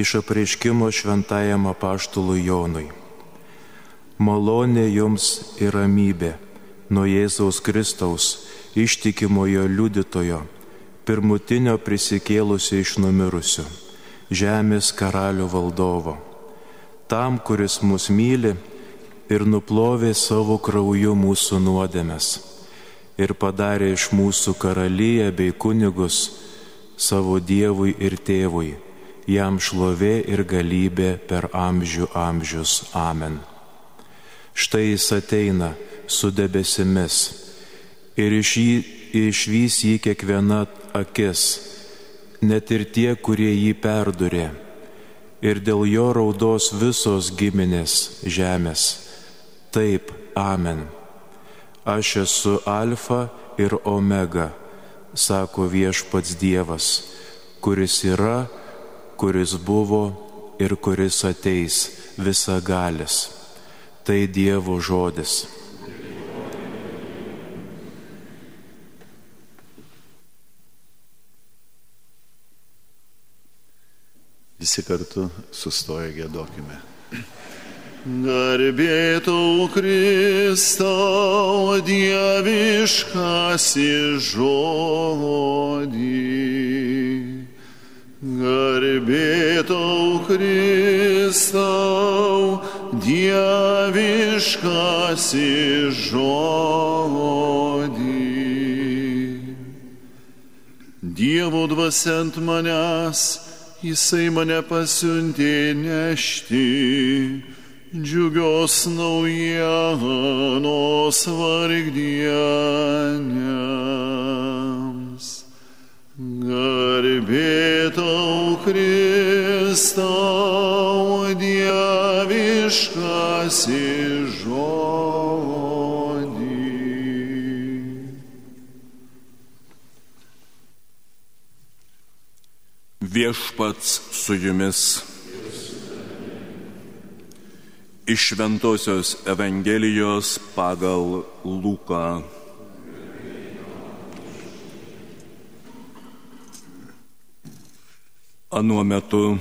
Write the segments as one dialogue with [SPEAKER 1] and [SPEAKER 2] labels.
[SPEAKER 1] iš apreiškimo šventajam apaštului Jonui. Malonė jums ir ramybė nuo Jėzaus Kristaus ištikimojo liudytojo, pirmutinio prisikėlusio iš numirusių, žemės karalių valdovo, tam, kuris mus myli ir nuplovė savo krauju mūsų nuodėmes ir padarė iš mūsų karalyje bei kunigus savo Dievui ir Tėvui, jam šlovė ir galybė per amžių amžius. Amen. Štai jis ateina su debesimis ir iš jį, išvys jį kiekviena akis, net ir tie, kurie jį perdurė. Ir dėl jo raudos visos giminės žemės. Taip, amen. Aš esu alfa ir omega, sako viešpats Dievas, kuris yra, kuris buvo ir kuris ateis visagalis. Tai Dievo žodis.
[SPEAKER 2] Visi kartu sustoję gėdokime.
[SPEAKER 3] Garbėtau Kristau dieviškasi žodį. Garbėtau Kristau dieviškasi žodį. Dievo dvasiant manęs Jisai mane pasiuntė nešti džiugios naujienos vargdienėms. Garbėtau Kristau dieviškas žodį.
[SPEAKER 4] Viešpats su jumis. Iš Šventojios Evangelijos pagal Luką. Anuo metu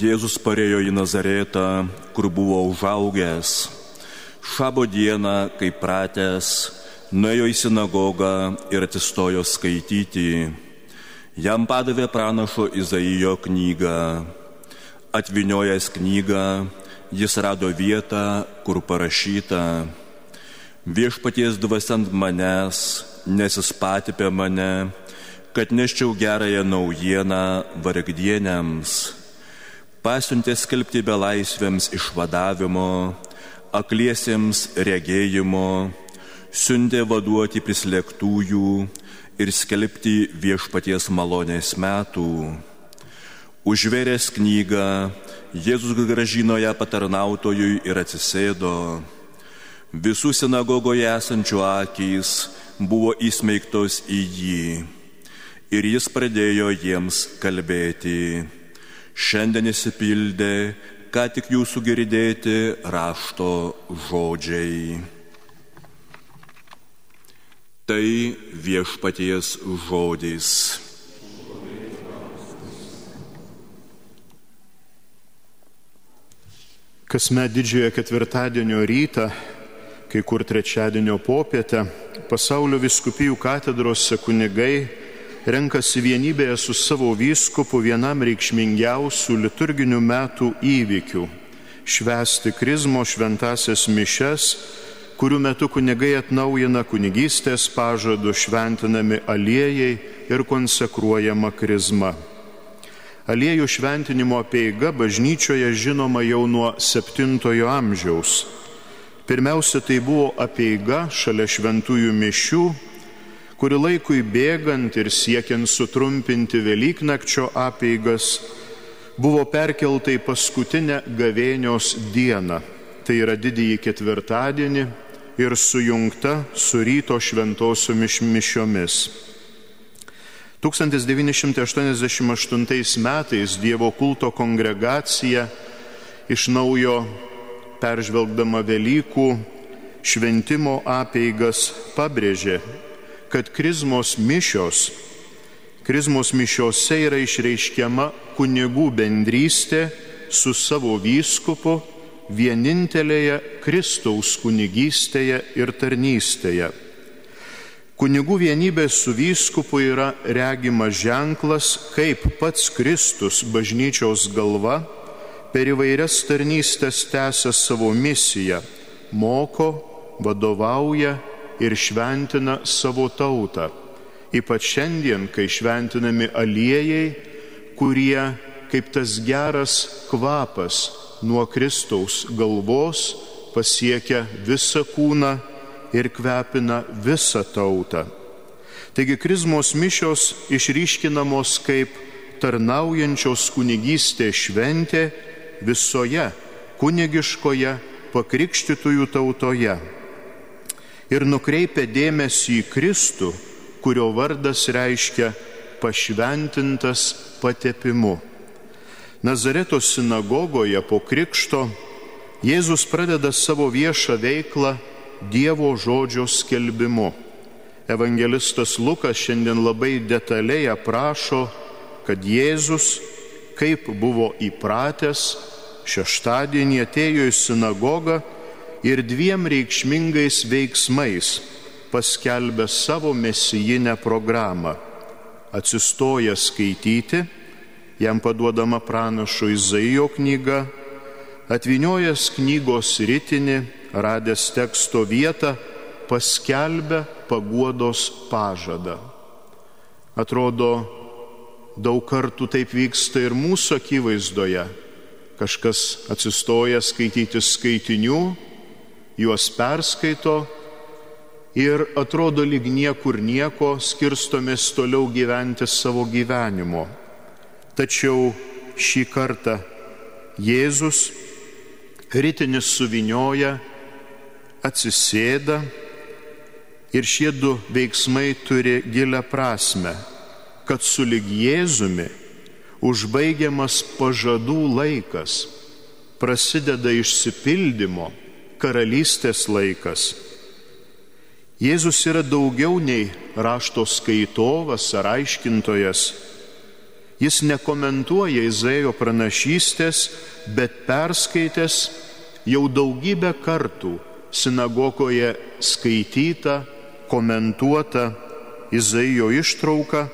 [SPEAKER 4] Jėzus parėjo į Nazaretą, kur buvo užaugęs. Šabo dieną, kai pratęs, nuėjo į sinagogą ir atsistojo skaityti Jam padavė pranašo Izaijo knygą. Atviniojęs knygą, jis rado vietą, kur parašyta, viešpaties dvasiant manęs, nes jis patipė mane, kad neščiau gerąją naujieną vargdienėms, pasiuntė skelbti belaisvėms išvadavimo, akliesiems regėjimo, siuntė vaduoti prislėgtųjų, ir skelbti viešpaties malonės metų. Užveręs knygą, Jėzus gražino ją patarnautojui ir atsisėdo. Visų sinagogoje esančių akys buvo įsmeigtos į jį. Ir jis pradėjo jiems kalbėti. Šiandien įsipildė, ką tik jūsų girdėti rašto žodžiai. Tai viešpaties žodis.
[SPEAKER 5] Kasmet didžiojo ketvirtadienio rytą, kai kur trečiadienio popietę, pasaulio viskupijų katedrose kunigai renkasi vienybėje su savo vyskupu vienam reikšmingiausių liturginių metų įvykių - švęsti krizmo šventasias mišes kurių metu kunigai atnaujina kunigystės pažadų šventinami aliejai ir konsekruojama krizma. Aliejų šventinimo pieiga bažnyčioje žinoma jau nuo 7 amžiaus. Pirmiausia, tai buvo apeiga šalia šventųjų mišių, kuri laikui bėgant ir siekiant sutrumpinti Velyknakčio apeigas, buvo perkelta į paskutinę gavėnios dieną, tai yra didįjį ketvirtadienį, ir sujungta su ryto šventosiomis mišiomis. 1988 metais Dievo kulto kongregacija iš naujo peržvelgdama Velykų šventimo apeigas pabrėžė, kad krizmos mišios Krizmos mišiose yra išreiškiama kunigų bendrystė su savo vyskupu vienintelėje Kristaus kunigystėje ir tarnystėje. Kunigų vienybė su vyskupu yra regimas ženklas, kaip pats Kristus bažnyčios galva per įvairias tarnystės tęsia savo misiją, moko, vadovauja ir šventina savo tautą. Ypač šiandien, kai šventinami aliejai, kurie kaip tas geras kvapas nuo Kristaus galvos pasiekia visą kūną ir kvepina visą tautą. Taigi krizmos mišios išryškinamos kaip tarnaujančios kunigystės šventė visoje kunigiškoje pakrikštytųjų tautoje. Ir nukreipia dėmesį į Kristų, kurio vardas reiškia pašventintas patepimu. Nazareto sinagogoje po krikšto Jėzus pradeda savo viešą veiklą Dievo žodžio skelbimu. Evangelistas Lukas šiandien labai detaliai aprašo, kad Jėzus, kaip buvo įpratęs, šeštadienį atėjo į sinagogą ir dviem reikšmingais veiksmais paskelbė savo mesijinę programą. Atsistoja skaityti, jam paduodama pranašo Izaijo knyga, atviniojęs knygos rytinį, radęs teksto vietą, paskelbė paguodos pažadą. Atrodo, daug kartų taip vyksta ir mūsų akivaizdoje. Kažkas atsistoja skaityti skaitinių, juos perskaito ir atrodo lyg niekur nieko skirstomės toliau gyventi savo gyvenimo. Tačiau šį kartą Jėzus rytinis suvinioja atsisėda ir šie du veiksmai turi gilę prasme, kad sulig Jėzumi užbaigiamas pažadų laikas, prasideda išsipildymo karalystės laikas. Jėzus yra daugiau nei rašto skaitovas ar aiškintojas. Jis nekomentuoja Izaijo pranašystės, bet perskaitęs jau daugybę kartų sinagogoje skaitytą, komentuotą Izaijo ištrauką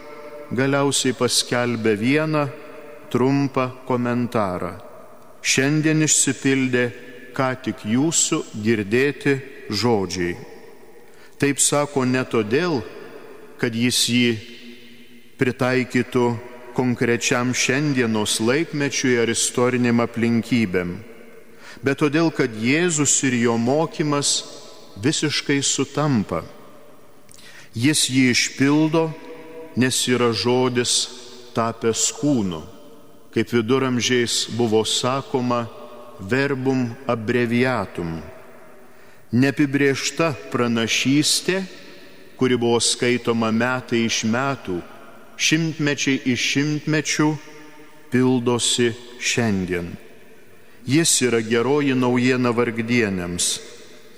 [SPEAKER 5] galiausiai paskelbė vieną trumpą komentarą. Šiandien išsipildė ką tik jūsų girdėti žodžiai. Taip sako ne todėl, kad jis jį pritaikytų konkrečiam šiandienos laikmečiui ar istoriniam aplinkybėm bet todėl, kad Jėzus ir jo mokymas visiškai sutampa. Jis jį išpildo, nes yra žodis tapęs kūnu, kaip viduramžiais buvo sakoma verbum abreviatum. Neapibriešta pranašystė, kuri buvo skaitoma metai iš metų, šimtmečiai iš šimtmečių, pildosi šiandien. Jis yra geroji naujiena vargdienėms,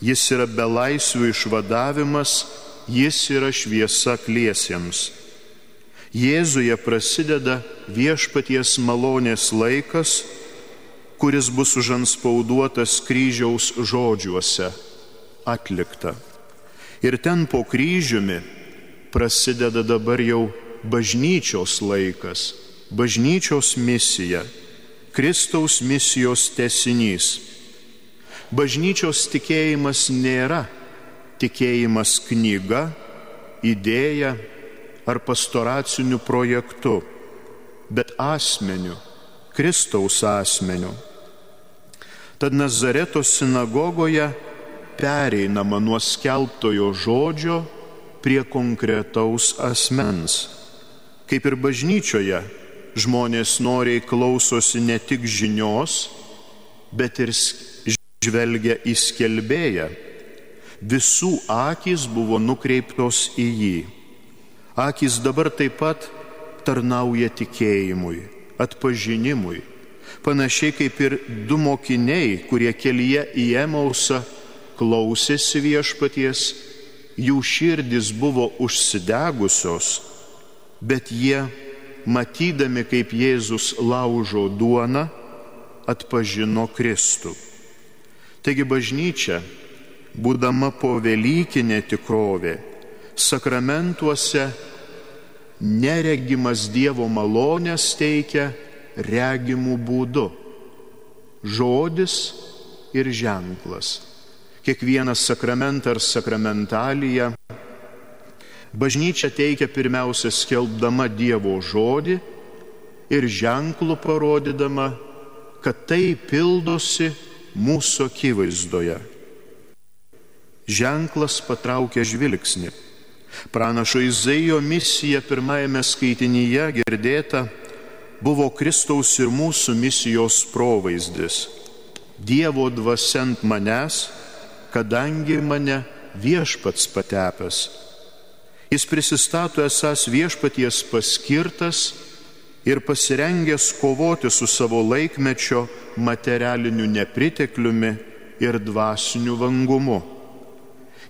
[SPEAKER 5] jis yra belaisvių išvadavimas, jis yra šviesa kliesiems. Jėzuje prasideda viešpaties malonės laikas, kuris bus užanspauduotas kryžiaus žodžiuose - atlikta. Ir ten po kryžiumi prasideda dabar jau bažnyčios laikas, bažnyčios misija Kristaus misijos tesinys. Bažnyčios tikėjimas nėra tikėjimas knyga, idėja ar pastoraciniu projektu, bet asmeniu, Kristaus asmeniu. Tad Nazareto sinagogoje pereinama nuo skelbtojo žodžio prie konkretaus asmens. Kaip ir bažnyčioje žmonės noriai klausosi ne tik žinios, bet ir žvelgia į skelbėją. Visų akis buvo nukreiptos į jį. Akis dabar taip pat tarnauja tikėjimui, atpažinimui. Panašiai kaip ir du mokiniai, kurie kelyje į Emausą klausėsi viešpaties, jų širdis buvo užsidegusios bet jie, matydami, kaip Jėzus laužo duoną, atpažino Kristų. Taigi bažnyčia, būdama po Velykinė tikrovė, sakramentuose neregimas Dievo malonės teikia regimų būdu. Žodis ir ženklas. Kiekvienas sakramentą ar sakramentaliją bažnyčia teikia pirmiausia skelbdama Dievo žodį ir ženklų parodydama, kad tai pildosi mūsų akivaizdoje. Ženklas patraukia žvilgsnį. Pranašo Izaijo misija pirmajame skaitinyje girdėta buvo Kristaus ir mūsų misijos provaizdis. Dievo dvasiant manęs, kadangi mane viešpats patepęs. Jis prisistato esas viešpaties paskirtas ir pasirengęs kovoti su savo laikmečio materialiniu nepritekliumi ir dvasiniu vangumu.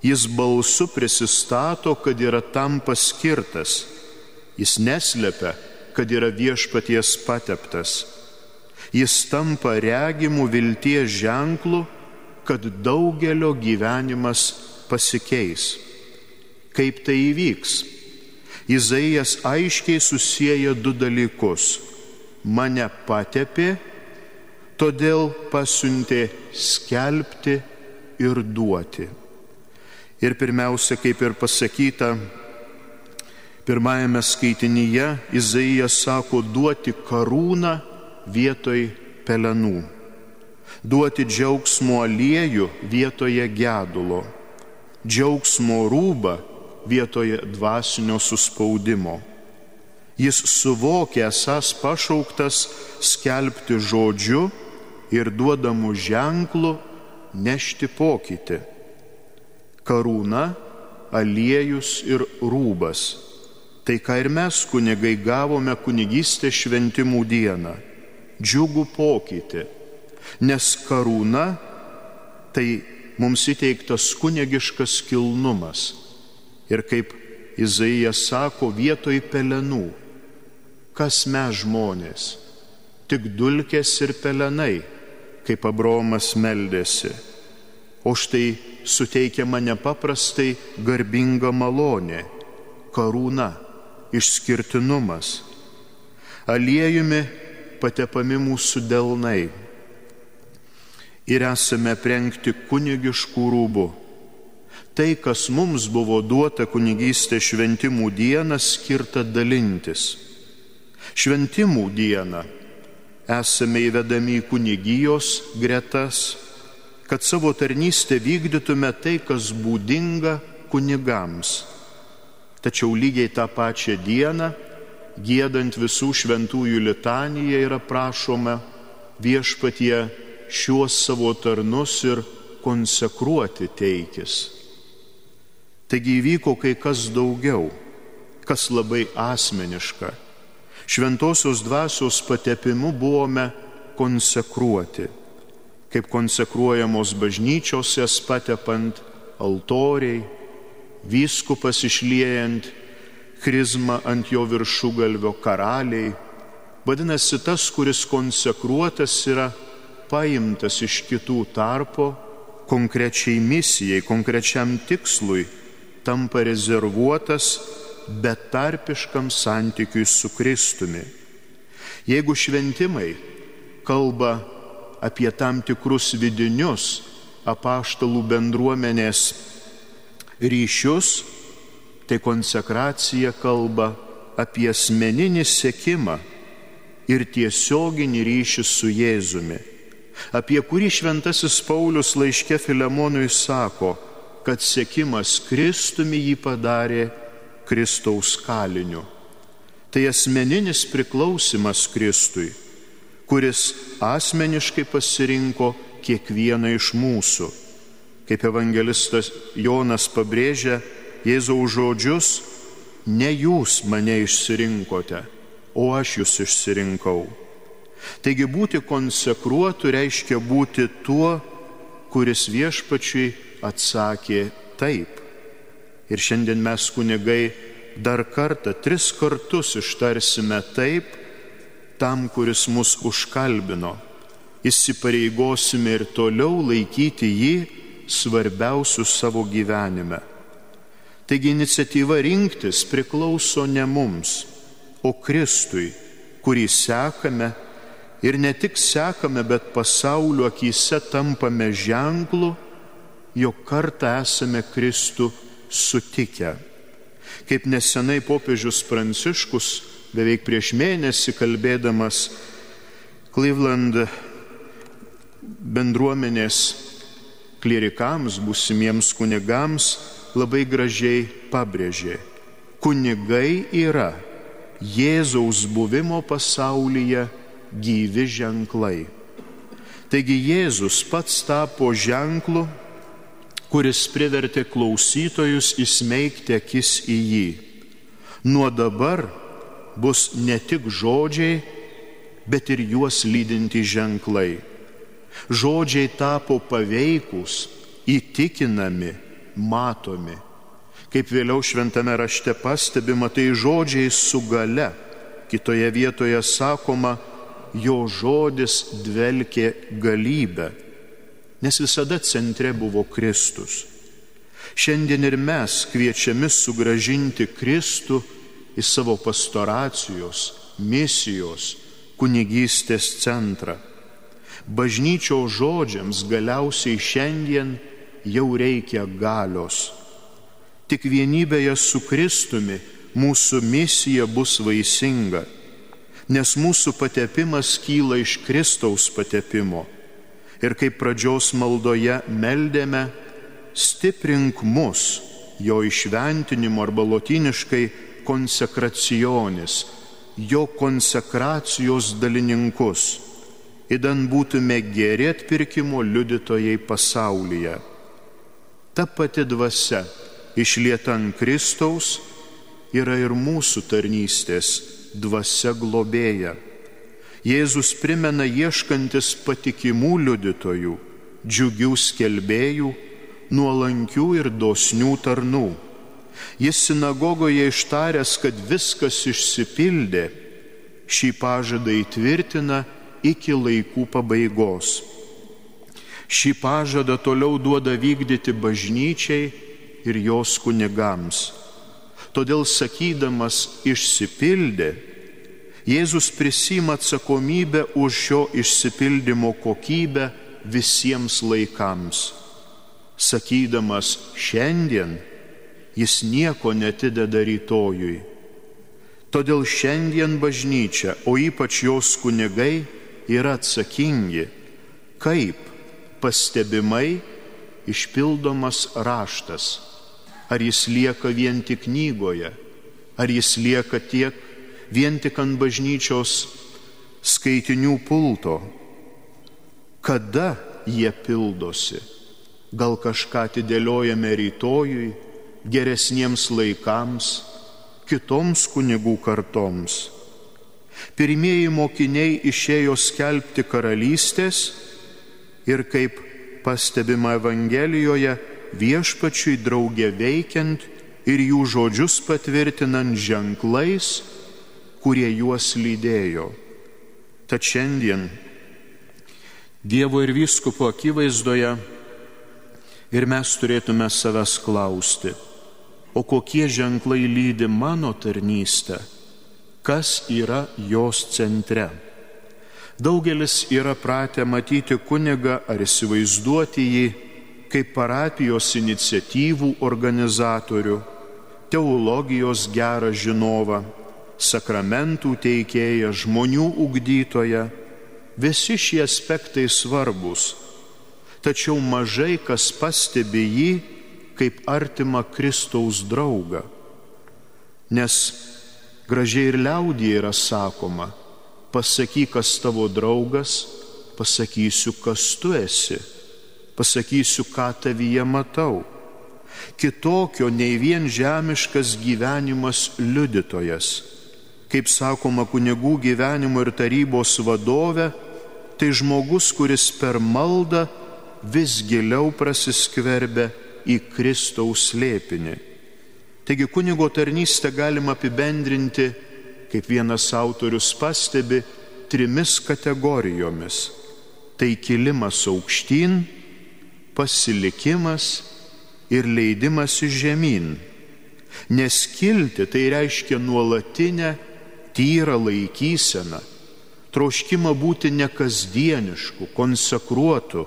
[SPEAKER 5] Jis balsu prisistato, kad yra tam paskirtas. Jis neslepia, kad yra viešpaties pateptas. Jis tampa regimų vilties ženklu, kad daugelio gyvenimas pasikeis. Kaip tai įvyks? Izaijas aiškiai susiję du dalykus. Mane patepė, todėl pasiuntė skelbti ir duoti. Ir pirmiausia, kaip ir pasakyta, pirmajame skaitinyje Izaijas sako duoti karūną vietoj pelenų, duoti džiaugsmo aliejų vietoje gedulo, džiaugsmo rūbą vietoje dvasinio suspaudimo. Jis suvokė esas pašauktas skelbti žodžiu ir duodamų ženklų nešti pokytį. Karūna, aliejus ir rūbas. Tai ką ir mes kunigai gavome kunigystės šventimų dieną. Džiugų pokytį. Nes karūna tai mums įteiktas kunigiškas kilnumas Ir kaip Izaijas sako, vietoj pelenų, kas mes žmonės, tik dulkės ir pelenai, kaip Abromas meldėsi. O štai suteikiama nepaprastai garbinga malonė, karūna, išskirtinumas. Aliejumi patepami mūsų delnai ir esame prengti kunigiškų rūbų tai, kas mums buvo duota kunigystė šventimų dieną, skirta dalintis. Šventimų dieną esame įvedami į kunigijos gretas, kad savo tarnystę vykdytume tai, kas būdinga kunigams. Tačiau lygiai tą pačią dieną, gėdant visų šventųjų litaniją, yra prašoma viešpatie šiuos savo tarnus ir konsekruoti teikis. Taigi įvyko kai kas daugiau, kas labai asmeniška. Šventosios dvasios patepimu buvome konsekruoti, kaip konsekruojamos bažnyčios jas patepant altoriai, vyskupas išliejant krizmą ant jo viršugalvio karaliai. Vadinasi, tas, kuris konsekruotas yra paimtas iš kitų tarpo konkrečiai misijai, konkrečiam tikslui tampa rezervuotas betarpiškam santykiui su Kristumi. Jeigu šventimai kalba apie tam tikrus vidinius apaštalų bendruomenės ryšius, tai konsekracija kalba apie asmeninį sekimą ir tiesioginį ryšį su Jėzumi, apie kurį šventasis Paulius laiške Filemonui sako, kad sėkimas Kristumi jį padarė Kristaus kaliniu. Tai asmeninis priklausimas Kristui, kuris asmeniškai pasirinko kiekvieną iš mūsų. Kaip evangelistas Jonas pabrėžia Jėzaus žodžius, ne jūs mane išsirinkote, o aš jūs išsirinkau. Taigi būti konsekruotų reiškia būti tuo, kuris viešpačiui atsakė taip. Ir šiandien mes kunigai dar kartą, tris kartus ištarsime taip, tam, kuris mus užkalbino, įsipareigosime ir toliau laikyti jį svarbiausių savo gyvenime. Taigi iniciatyva rinktis priklauso ne mums, o Kristui, kurį sekame ir ne tik sekame, bet pasaulio akise tampame ženklu, jog kartą esame Kristų sutikę. Kaip nesenai popiežius Pranciškus beveik prieš mėnesį kalbėdamas Cleveland bendruomenės klierikams, būsimiems kunigams labai gražiai pabrėžė. Kunigai yra Jėzaus buvimo pasaulyje gyvi ženklai. Taigi Jėzus pats tapo ženklu, kuris privertė klausytojus įsmeigti akis į jį. Nuo dabar bus ne tik žodžiai, bet ir juos lydinti ženklai. Žodžiai tapo paveikus, įtikinami, matomi. Kaip vėliau šventame rašte pastebima, tai žodžiai su gale. Kitoje vietoje sakoma, jo žodis dvelkė galybę, nes visada centre buvo Kristus. Šiandien ir mes kviečiami sugražinti Kristų į savo pastoracijos, misijos, kunigystės centrą. Bažnyčio žodžiams galiausiai šiandien jau reikia galios. Tik vienybėje su Kristumi mūsų misija bus vaisinga, nes mūsų patepimas kyla iš Kristaus patepimo. Ir kaip pradžios maldoje meldėme, stiprink mus, jo išventinimo arba lotiniškai konsekracionis, jo konsekracijos dalininkus, įdan būtume geri atpirkimo liudytojai pasaulyje. Ta pati dvasia išlieta ant Kristaus yra ir mūsų tarnystės dvasia globėja. Jėzus primena ieškantis patikimų liudytojų, džiugių skelbėjų, nuolankių ir dosnių tarnų Jis sinagogoje ištaręs, kad viskas išsipildė, šį pažadą įtvirtina iki laikų pabaigos. Šį pažadą toliau duoda vykdyti bažnyčiai ir jos kunigams. Todėl sakydamas išsipildė, Jėzus prisima atsakomybę už šio išsipildymo kokybę visiems laikams. Sakydamas šiandien, jis nieko netideda rytojui. Todėl šiandien bažnyčia, o ypač jos kunigai, yra atsakingi, kaip pastebimai išpildomas raštas. Ar jis lieka vien tik knygoje, ar jis lieka tiek vien tik ant bažnyčios skaitinių pulto. Kada jie pildosi? Gal kažką atidėliojame rytojui, geresniems laikams, kitoms kunigų kartoms. Pirmieji mokiniai išėjo skelbti karalystės ir kaip pastebima Evangelijoje, viešpačiui draugė veikiant ir jų žodžius patvirtinant ženklais, kurie juos lydėjo. Tad šiandien Dievo ir vyskupo akivaizdoje ir mes turėtume savęs klausti, o kokie ženklai lydi mano tarnystę, kas yra jos centre. Daugelis yra pratę matyti kunigą ar įsivaizduoti jį kaip parapijos iniciatyvų organizatorių, teologijos gerą žinovą, sakramentų teikėją, žmonių ugdytoją. Visi šie aspektai svarbus, tačiau mažai kas pastebi jį kaip artimą Kristaus draugą. Nes gražiai ir liaudėje yra sakoma, pasakyk, kas tavo draugas, pasakysiu, kas tu esi, pasakysiu, ką tavyje matau. Kitokio nei vien žemiškas gyvenimas liudytojas. Kaip sakoma kunigų gyvenimo ir tarybos vadovė, tai žmogus, kuris per maldą vis giliau prasiskverbia į Kristaus slėpinį. Taigi kunigo tarnystę galima apibendrinti, kaip vienas autorius pastebi, trimis kategorijomis. Tai kilimas aukštyn, pasilikimas ir leidimas į žemyn. Nes kilti tai reiškia nuolatinę, tyrą laikyseną, troškimą būti nekasdienišku, konsekruotu,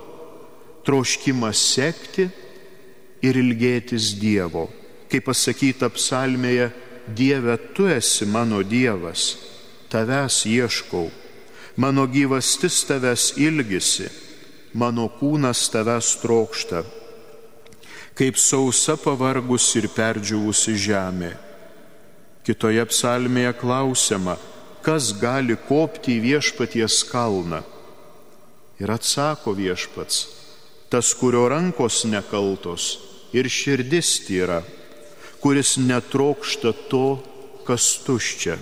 [SPEAKER 5] troškimą sekti ir ilgėtis Dievo. Kaip pasakyta psalmėje, Dieve, tu esi mano Dievas, tavęs ieškau, mano gyvastis tavęs ilgisi, mano kūnas tavęs trokšta, kaip sausa pavargus ir perdžiūvusi žemė. Kitoje psalmėje klausiama, kas gali kopti į viešpaties kalną. Ir atsako viešpats, tas, kurio rankos nekaltos ir širdis tyra, kuris netrokšta to, kas tuščia.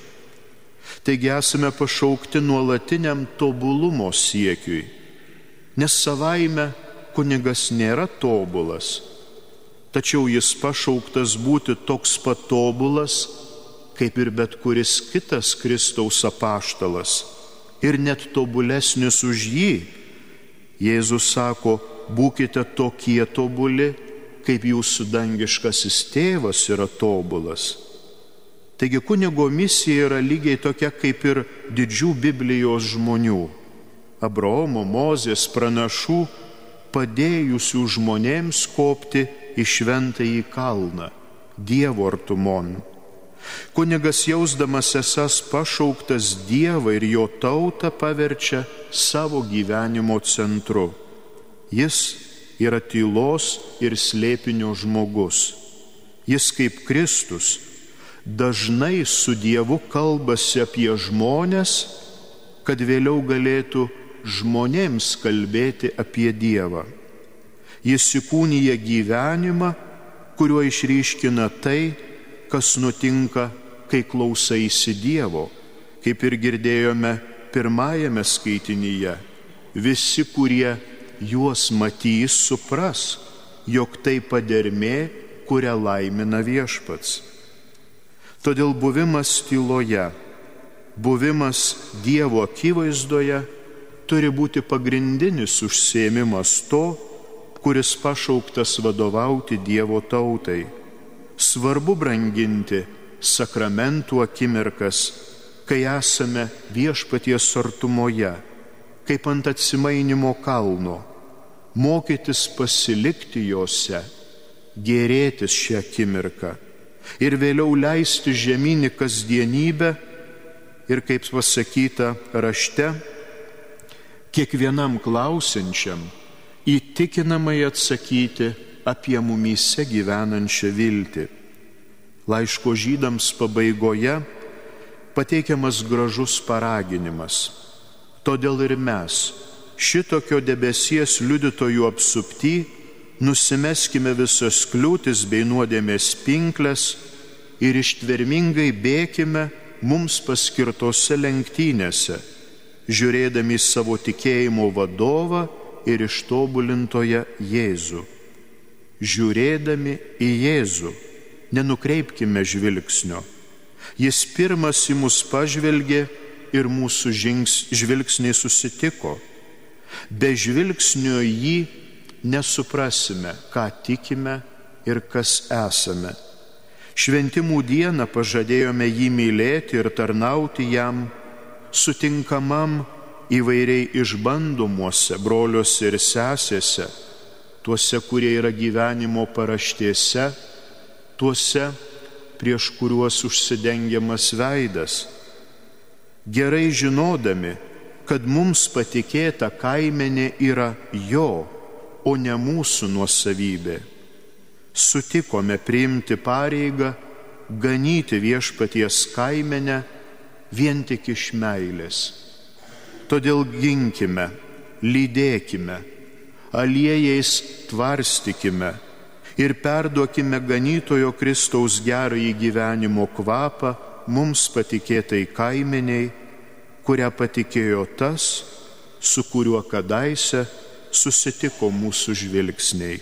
[SPEAKER 5] Taigi esame pašaukti nuolatiniam tobulumo siekiui, nes savaime kunigas nėra tobulas, tačiau jis pašauktas būti toks patobulas, kaip ir bet kuris kitas Kristaus apaštalas ir net tobulesnis už jį. Jėzus sako, būkite tokie tobuli, kaip jūsų dangiškasis tėvas yra tobulas. Taigi kunigo misija yra lygiai tokia kaip ir didžių Biblijos žmonių - Abraomo, Mozės, pranašų, padėjusių žmonėms kopti į šventąjį kalną, Dievo artumon. Kunigas jausdamas esas pašauktas Dievą ir jo tautą paverčia savo gyvenimo centru. Jis yra tylos ir slėpinio žmogus. Jis kaip Kristus dažnai su Dievu kalbasi apie žmonės, kad vėliau galėtų žmonėms kalbėti apie Dievą. Jis įkūnyja gyvenimą, kuriuo išryškina tai, kas nutinka, kai klausaisi Dievo, kaip ir girdėjome pirmajame skaitinyje. Visi, kurie juos matys, supras, jog tai padermė, kurią laimina viešpats. Todėl buvimas tyloje, buvimas Dievo akivaizdoje turi būti pagrindinis užsiemimas to, kuris pašauktas vadovauti Dievo tautai svarbu branginti sakramentų akimirkas, kai esame viešpaties artumoje, kaip ant atsimainimo kalno, mokytis pasilikti juose, gerėtis šią akimirką ir vėliau leisti žemynį kasdienybę ir, kaip pasakyta rašte, kiekvienam klausinčiam įtikinamai atsakyti, apie mumyse gyvenančią viltį. Laiško žydams pabaigoje pateikiamas gražus paraginimas. Todėl ir mes, šitokio debesies liudytojų apsupty, nusimeskime visas kliūtis bei nuodėmės pinklės ir ištvermingai bėkime mums paskirtose lenktynėse, žiūrėdami savo tikėjimo vadovą ir ištobulintoje Jėzų žiūrėdami į Jėzų, nenukreipkime žvilgsnio. Jis pirmas į mus pažvelgė ir mūsų žings, žvilgsniai susitiko. Be žvilgsnio jį nesuprasime, ką tikime ir kas esame. Šventimų dieną pažadėjome jį mylėti ir tarnauti jam, sutinkamam įvairiai išbandomuose broliuose ir sesėse tuose, kurie yra gyvenimo paraštėse, tuose, prieš kuriuos užsidengiamas veidas. Gerai žinodami, kad mums patikėta kaimenė yra jo, o ne mūsų nuosavybė. Sutikome priimti pareigą ganyti viešpaties kaimenę vien tik iš meilės. Todėl ginkime, lydėkime, aliejais tvarstykime ir perduokime ganytojo Kristaus gerąjį gyvenimo kvapą mums patikėtai kaimeniai, kurią patikėjo tas, su kuriuo kadaise susitiko mūsų žvilgsniai.